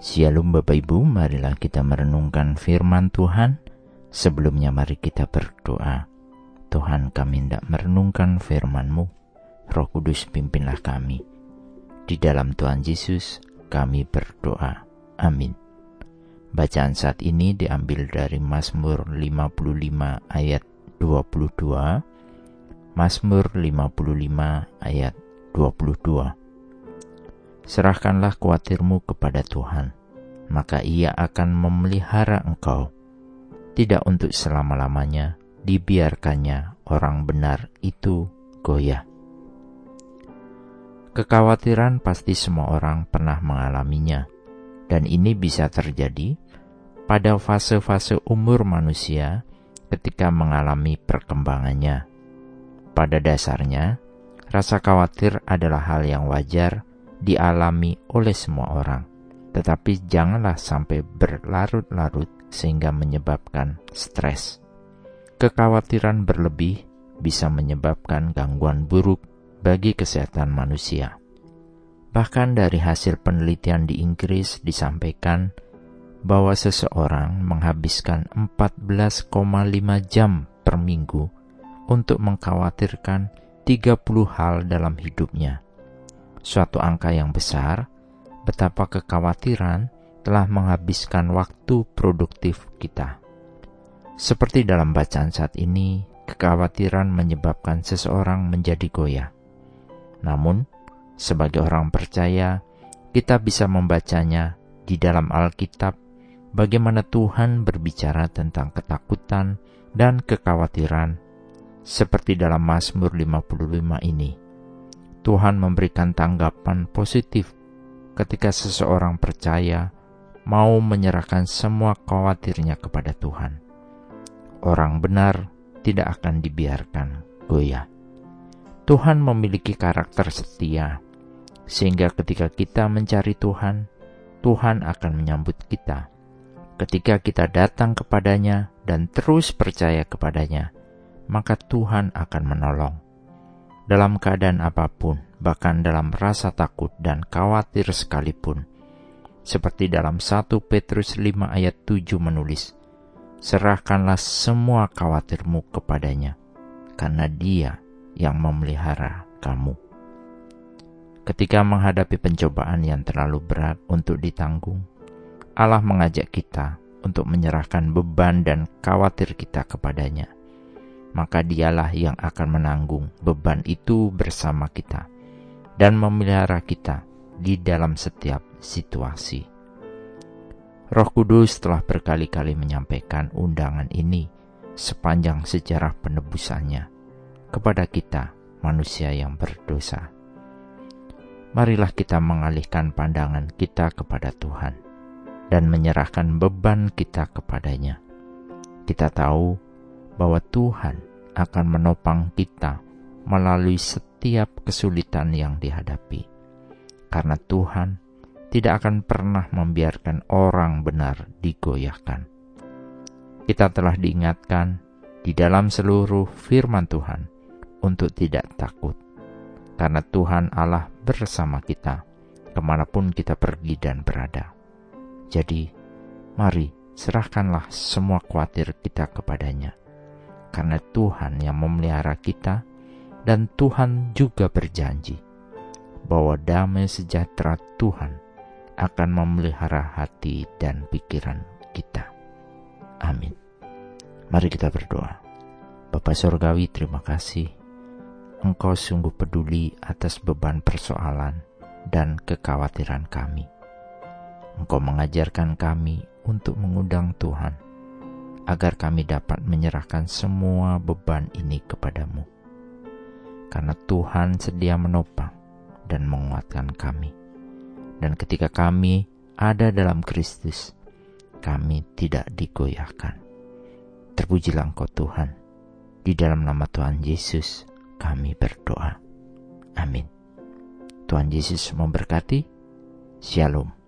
Shalom Bapak Ibu, marilah kita merenungkan firman Tuhan. Sebelumnya mari kita berdoa. Tuhan kami hendak merenungkan firman-Mu. Roh Kudus pimpinlah kami. Di dalam Tuhan Yesus kami berdoa. Amin. Bacaan saat ini diambil dari Mazmur 55 ayat 22. Mazmur 55 ayat 22. Serahkanlah khawatirmu kepada Tuhan, maka ia akan memelihara engkau. Tidak untuk selama-lamanya, dibiarkannya orang benar itu goyah. Kekhawatiran pasti semua orang pernah mengalaminya, dan ini bisa terjadi pada fase-fase umur manusia ketika mengalami perkembangannya. Pada dasarnya, rasa khawatir adalah hal yang wajar dialami oleh semua orang, tetapi janganlah sampai berlarut-larut sehingga menyebabkan stres. Kekhawatiran berlebih bisa menyebabkan gangguan buruk bagi kesehatan manusia. Bahkan dari hasil penelitian di Inggris disampaikan bahwa seseorang menghabiskan 14,5 jam per minggu untuk mengkhawatirkan 30 hal dalam hidupnya suatu angka yang besar, betapa kekhawatiran telah menghabiskan waktu produktif kita. Seperti dalam bacaan saat ini, kekhawatiran menyebabkan seseorang menjadi goyah. Namun, sebagai orang percaya, kita bisa membacanya di dalam Alkitab bagaimana Tuhan berbicara tentang ketakutan dan kekhawatiran seperti dalam Mazmur 55 ini. Tuhan memberikan tanggapan positif ketika seseorang percaya mau menyerahkan semua khawatirnya kepada Tuhan. Orang benar tidak akan dibiarkan goyah. Tuhan memiliki karakter setia, sehingga ketika kita mencari Tuhan, Tuhan akan menyambut kita. Ketika kita datang kepadanya dan terus percaya kepadanya, maka Tuhan akan menolong dalam keadaan apa pun, bahkan dalam rasa takut dan khawatir sekalipun. Seperti dalam 1 Petrus 5 ayat 7 menulis, Serahkanlah semua khawatirmu kepadanya, karena dia yang memelihara kamu. Ketika menghadapi pencobaan yang terlalu berat untuk ditanggung, Allah mengajak kita untuk menyerahkan beban dan khawatir kita kepadanya maka dialah yang akan menanggung beban itu bersama kita dan memelihara kita di dalam setiap situasi. Roh Kudus telah berkali-kali menyampaikan undangan ini sepanjang sejarah penebusannya kepada kita, manusia yang berdosa. Marilah kita mengalihkan pandangan kita kepada Tuhan dan menyerahkan beban kita kepadanya. Kita tahu bahwa Tuhan akan menopang kita melalui setiap kesulitan yang dihadapi. Karena Tuhan tidak akan pernah membiarkan orang benar digoyahkan. Kita telah diingatkan di dalam seluruh firman Tuhan untuk tidak takut, karena Tuhan Allah bersama kita ke mana pun kita pergi dan berada. Jadi, mari serahkanlah semua khawatir kita kepadanya karena Tuhan yang memelihara kita, dan Tuhan juga berjanji bahwa damai sejahtera Tuhan akan memelihara hati dan pikiran kita. Amin. Mari kita berdoa. Bapak Sorgawi, terima kasih. Engkau sungguh peduli atas beban persoalan dan kekhawatiran kami. Engkau mengajarkan kami untuk mengundang Tuhan agar kami dapat menyerahkan semua beban ini kepadamu. Karena Tuhan sedia menopang dan menguatkan kami. Dan ketika kami ada dalam Kristus, kami tidak digoyahkan. Terpujilah Engkau Tuhan. Di dalam nama Tuhan Yesus, kami berdoa. Amin. Tuhan Yesus memberkati. Shalom.